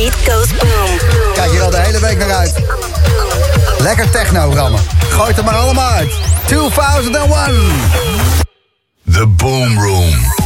beat goes boom. Kijk hier al de hele week naar uit. Lekker techno rammen. Gooi het er maar allemaal uit. 2001. The Boom Room.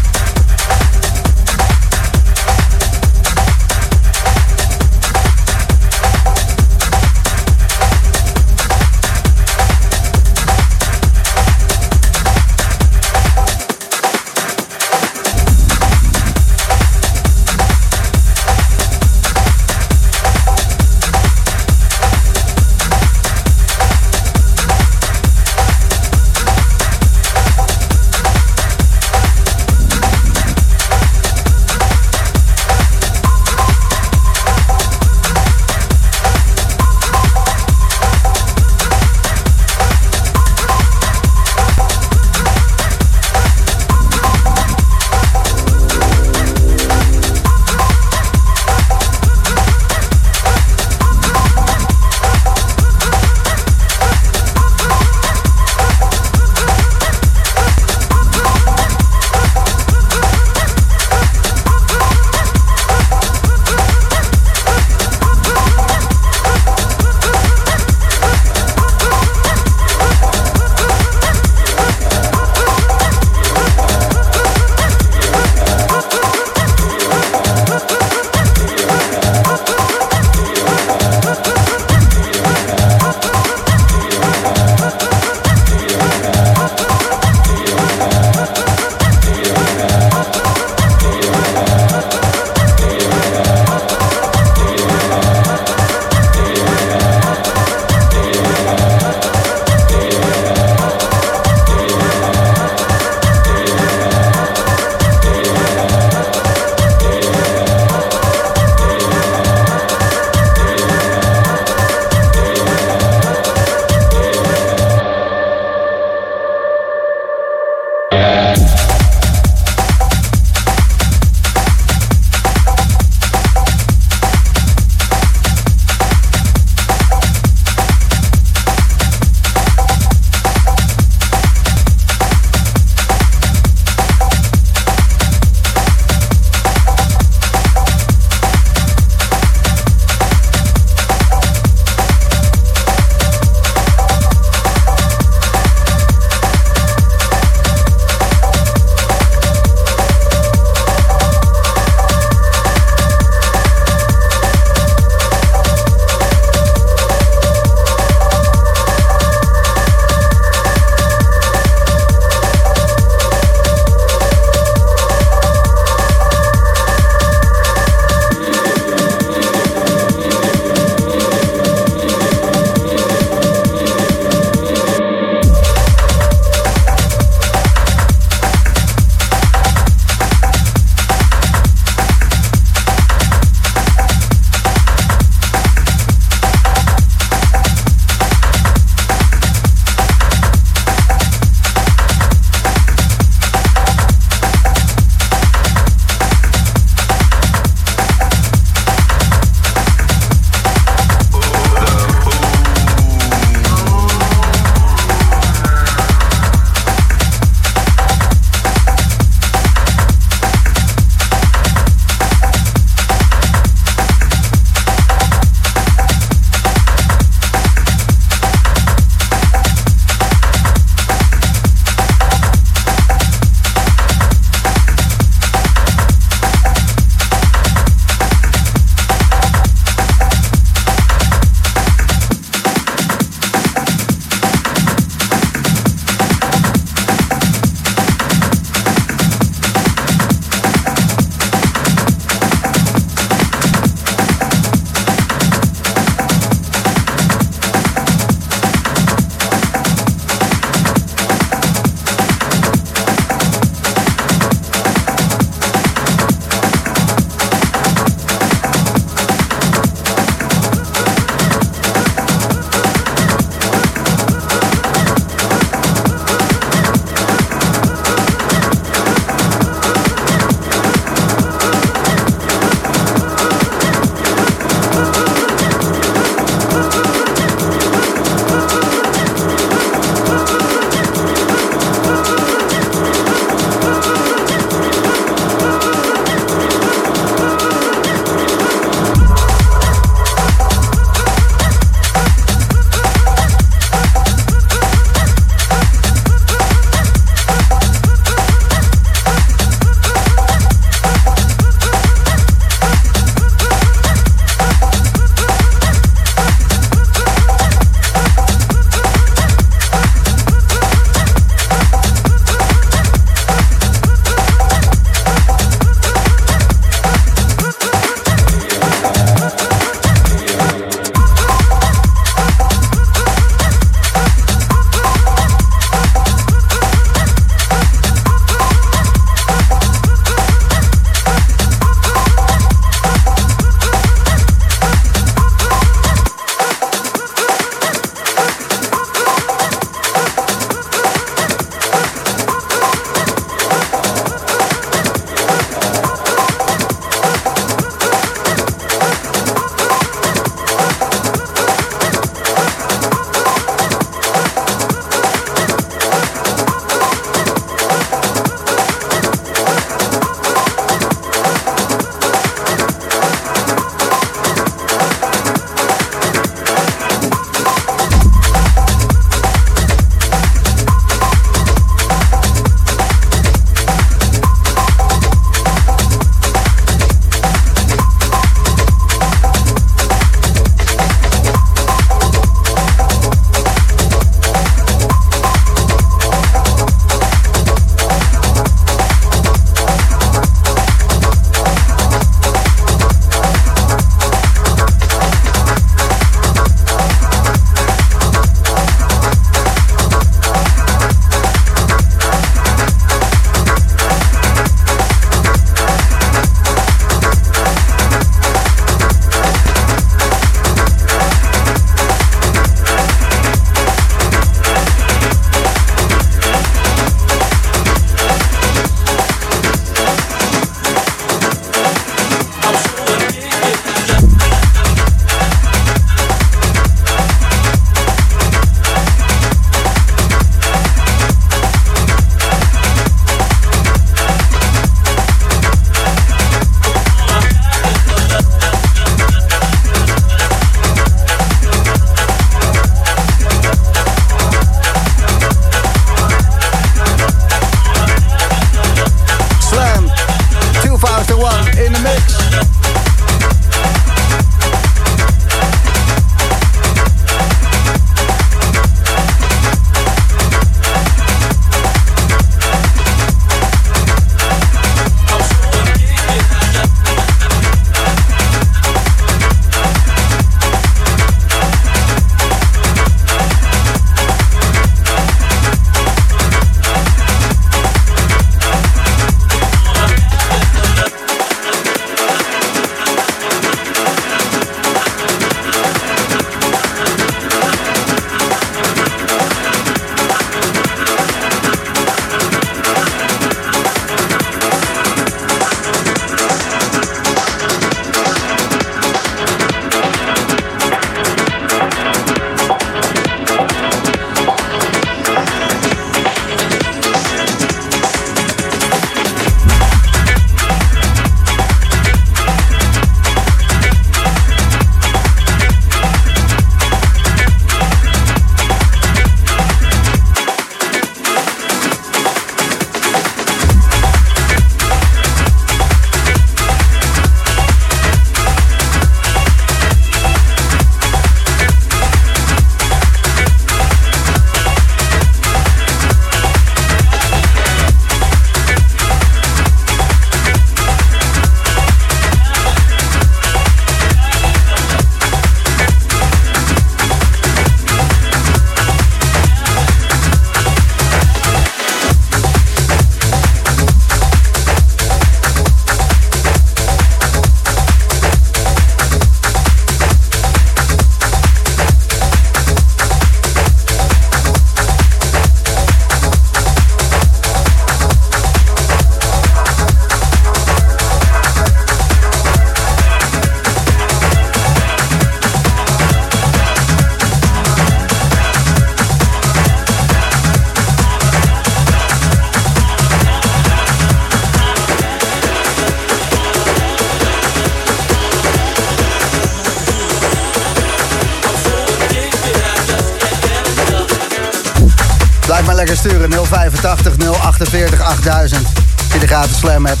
Lekker sturen. 085 048 8000. Via de gratis Slam app.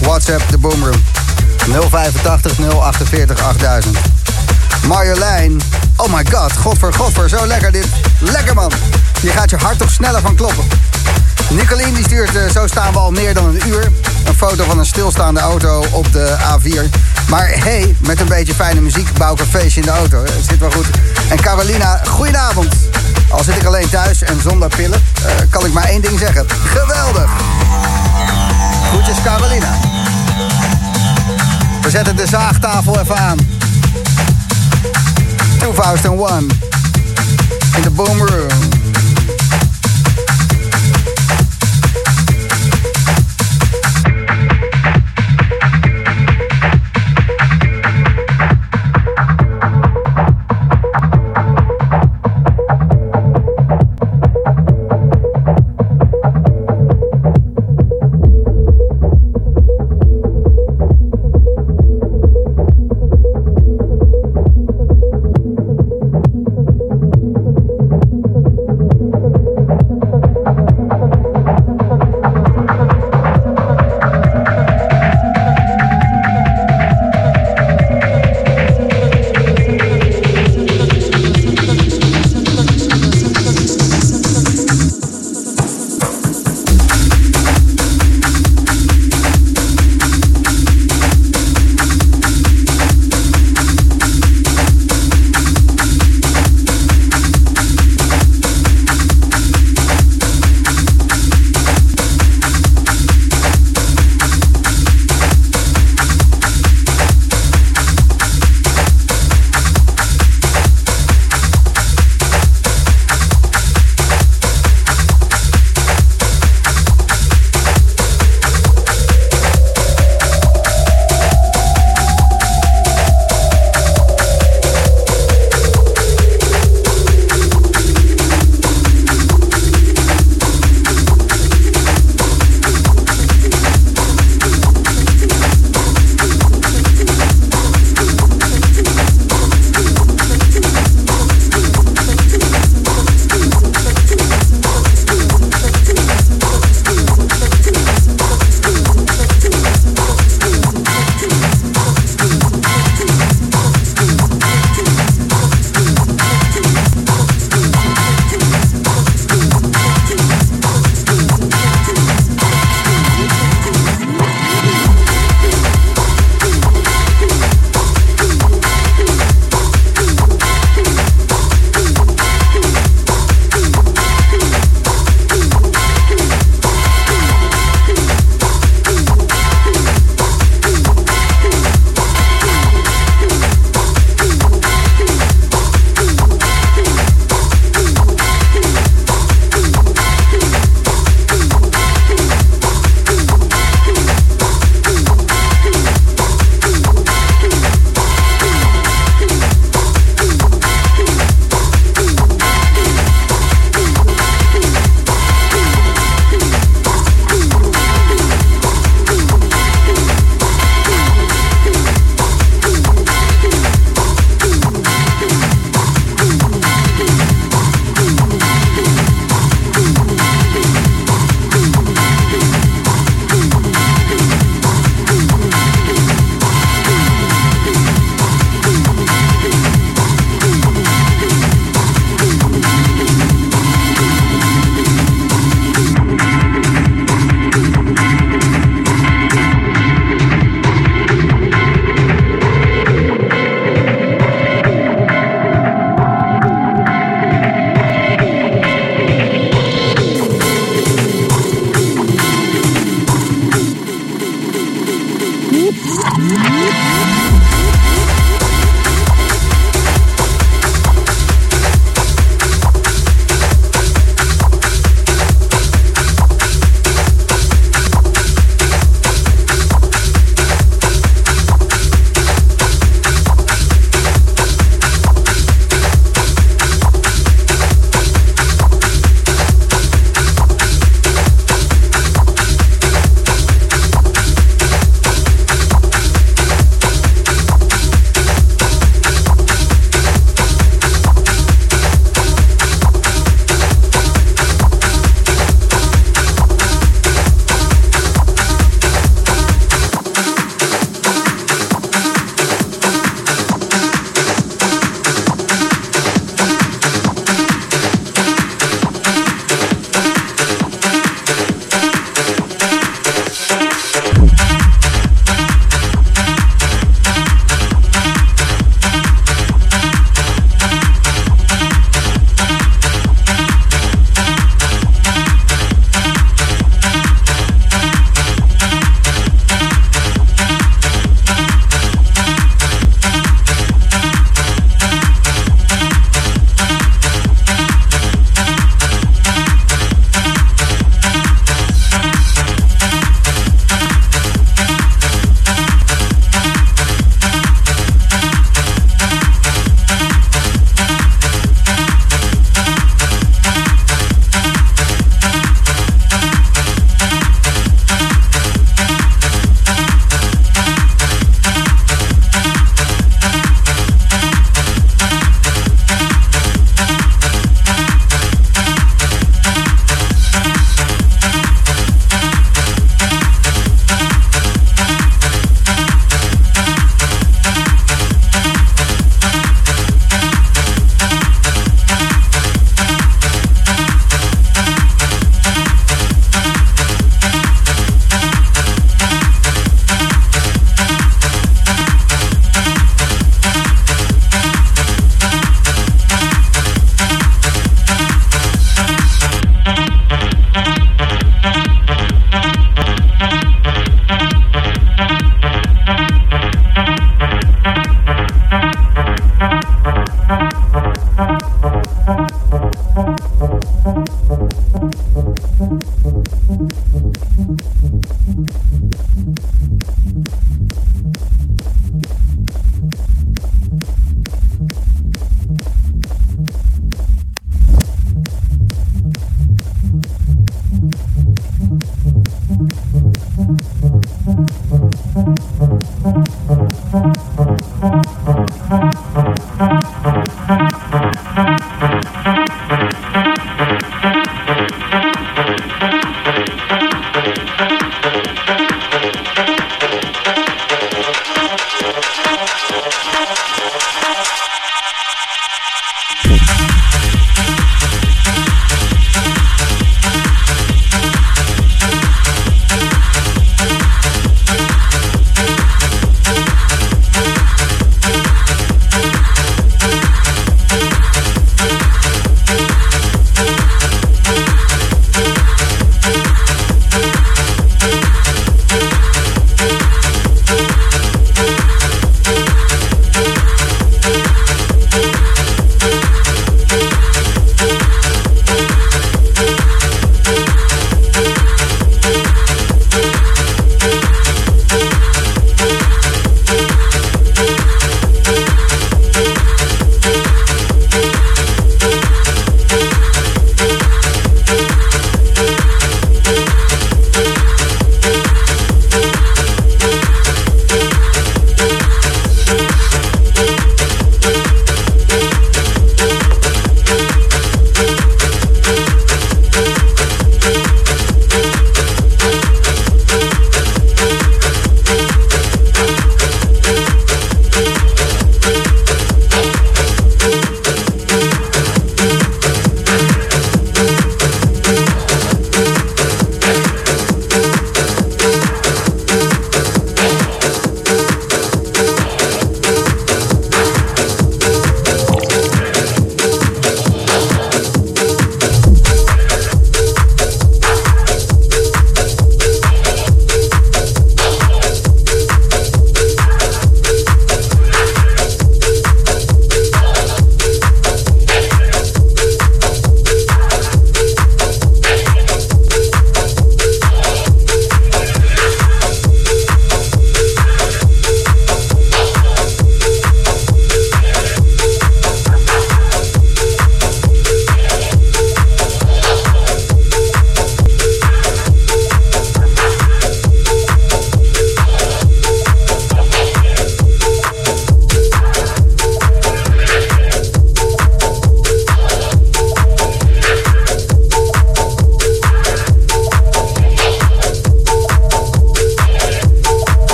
WhatsApp, de Boomroom. 085 048 8000. Marjolein. Oh my god, godver, godver, zo lekker dit. Lekker man. Je gaat je hart toch sneller van kloppen. Nicolien die stuurt, uh, zo staan we al meer dan een uur. Een foto van een stilstaande auto op de A4. Maar hey, met een beetje fijne muziek bouw ik een feestje in de auto. Het zit wel goed. En Carolina, goedenavond. Al zit ik alleen thuis en zonder pillen, uh, kan ik maar één ding zeggen. Geweldig. Groetjes Carolina. We zetten de zaagtafel even aan. 2001. In de Boom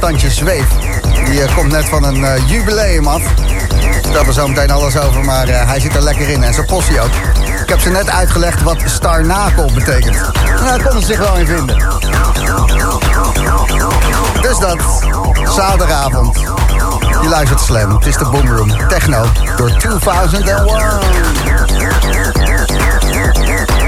standje zweef. Die uh, komt net van een uh, jubileum af. Daar we zo meteen alles over, maar hij zit er lekker in. En zijn possie ook. Ik heb ze net uitgelegd wat Starnakel betekent. Nou, daar konden ze zich wel in vinden. Dus dat, zaterdagavond. Je luistert Slam. Het is de Boomroom. Techno door 2001.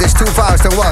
Dit is 2001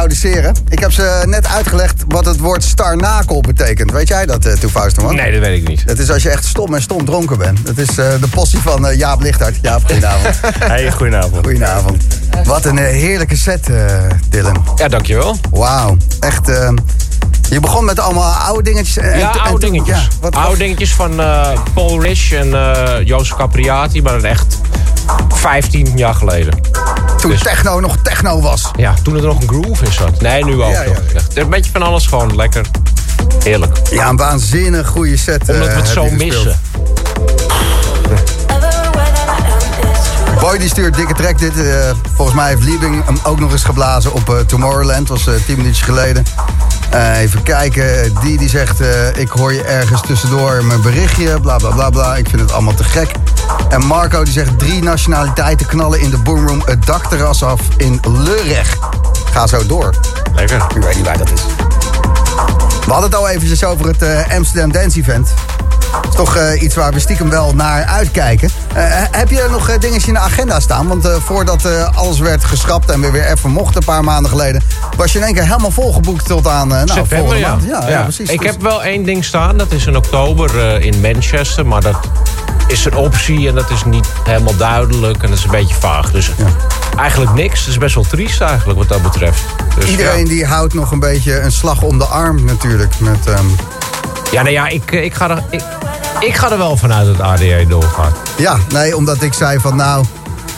applaudisseren. Ik heb ze net uitgelegd wat het woord starnakel betekent. Weet jij dat, uh, than One? Nee, dat weet ik niet. Dat is als je echt stom en stom dronken bent. Dat is eh, de possie van eh, Jaap Lichthart. Jaap, goedenavond. Hey, goedenavond. goedenavond. Wat een eh, heerlijke set, eh, Dylan. Ja, dankjewel. Wauw. Echt, eh, je begon met allemaal oude dingetjes. en- Ja, en toen- oude dingetjes. ja, wat, oude dingetjes van eh, Paul Rich en eh Jozef Capriati, maar dan echt 15 jaar geleden. toen dus- techno nog techno was. Ja, toen er nog een groove in zat. Nee, nu ook Ja, ja, nog. ja. Echt Een beetje van alles gewoon lekker. Heerlijk. Ja, een waanzinnig goede set. Omdat eh, we het zo missen. Boy die stuurt dikke track dit. eh, volgens mij heeft Liebing hem ook nog eens geblazen op eh, Tomorrowland. was eh 10 minuutjes geleden. Eh, even kijken. Die die zegt, eh, ik hoor je ergens tussendoor mijn berichtje. Bla bla bla bla. Ik vind het allemaal te gek. En Marco die zegt, drie nationaliteiten knallen in de boomroom het dakterras af in Lurech. Ga zo door. Lekker. Ik weet niet waar dat is. We hadden het al eventjes over het eh, Amsterdam Dance Event. Dat is toch eh, iets waar we stiekem wel naar uitkijken. Eh, heb je nog eh, dingetjes in de agenda staan? Want voordat alles werd geschrapt en we weer even mochten een paar maanden geleden... was je in één keer helemaal volgeboekt tot aan nou, September, volgende ja. maand. Ja, ja, precies. Ik Dus- heb wel één ding staan. Dat is in oktober in Manchester. Maar dat is een optie en dat is niet helemaal duidelijk. En dat is een beetje vaag. Dus eigenlijk niks. Het is best wel triest eigenlijk wat dat betreft. Dus, Iedereen ja. die houdt nog een beetje een slag om de arm natuurlijk. Met, ehm, Ja, nou ja, ik, eh, ik, ga er, ik, ik ga er wel vanuit dat ADE doorgaat. ja, nee, omdat ik zei van nou...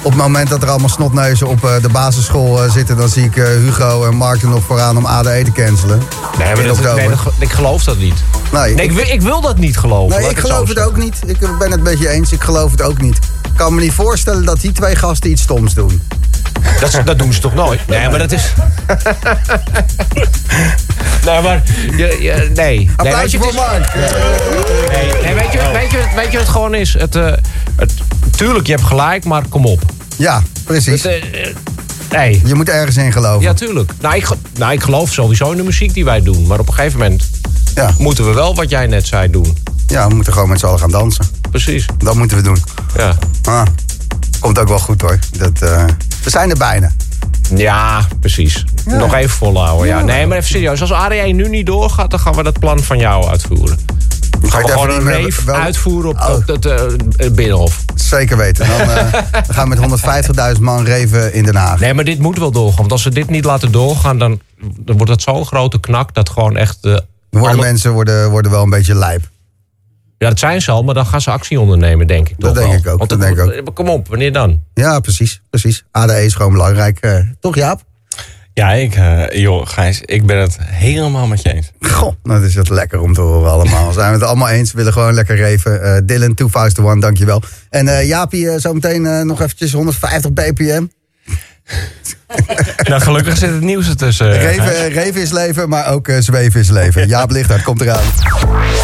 Op het moment dat er allemaal snotneuzen op eh, de basisschool eh, zitten... dan zie ik Hugo en Mark er nog vooraan om ADE te cancelen. Nee, maar In dat, oktober. nee, dat ge- ik geloof dat niet. Nee, Nee, ik, wil- ik wil dat niet geloven. Nee, ik het geloof het zeggen. ook niet. Ik ben het met je eens. Ik geloof het ook niet. Ik kan me niet voorstellen dat die twee gasten iets stoms doen. Dat, dat doen ze toch nooit? Nee, maar dat is... nee, maar... Je, je, nee. nee weet Applausje je, voor Mark. Nee, nee, weet, je, weet, je, weet je wat het gewoon is? Het, eh, het, tuurlijk, je hebt gelijk, maar kom op. Ja, precies. Het, eh, nee. Je moet ergens in geloven. Ja, tuurlijk. Nou ik, nou, ik geloof sowieso in de muziek die wij doen. Maar op een gegeven moment Ja, moeten we wel wat jij net zei doen. ja we moeten gewoon met z'n allen gaan dansen. Precies. Dat moeten we doen. Ja, Ah, komt ook wel goed hoor. Dat, eh, we zijn er bijna. ja precies. Ja. Nog even volhouden. Ja. Nee, maar even serieus. Als ADE nu niet doorgaat, dan gaan we dat plan van jou uitvoeren. Dan Ga gaan we gewoon even een rave wel- uitvoeren op, Oh. op het eh, Binnenhof. Zeker weten. Dan, eh, dan gaan we met 150.000 man reven in Den Haag. Nee, maar dit moet wel doorgaan. Want als we dit niet laten doorgaan, dan, dan wordt het zo'n grote knak dat gewoon echt. eh, Dan worden alle- mensen worden, worden wel een beetje lijp. Ja, dat zijn ze al, maar dan gaan ze actie ondernemen, denk ik. Dat toch denk wel. ik ook, Want dat denk ik eh, Kom op, wanneer dan? Ja, precies. precies. ADE is gewoon belangrijk. eh, toch Jaap? Ja, ik, eh, joh, Gijs, ik ben het helemaal met je eens. Goh, nou is het lekker om te horen allemaal. Zijn we het allemaal eens? We willen gewoon lekker reven. Eh, Dylan, 2001, dankjewel. En eh Jaapie, eh, zometeen nog eventjes 150 bpm. Nou, gelukkig zit het nieuws ertussen. Reven, reven is leven, maar ook zweven is leven. Jaap Lichthart komt eraan.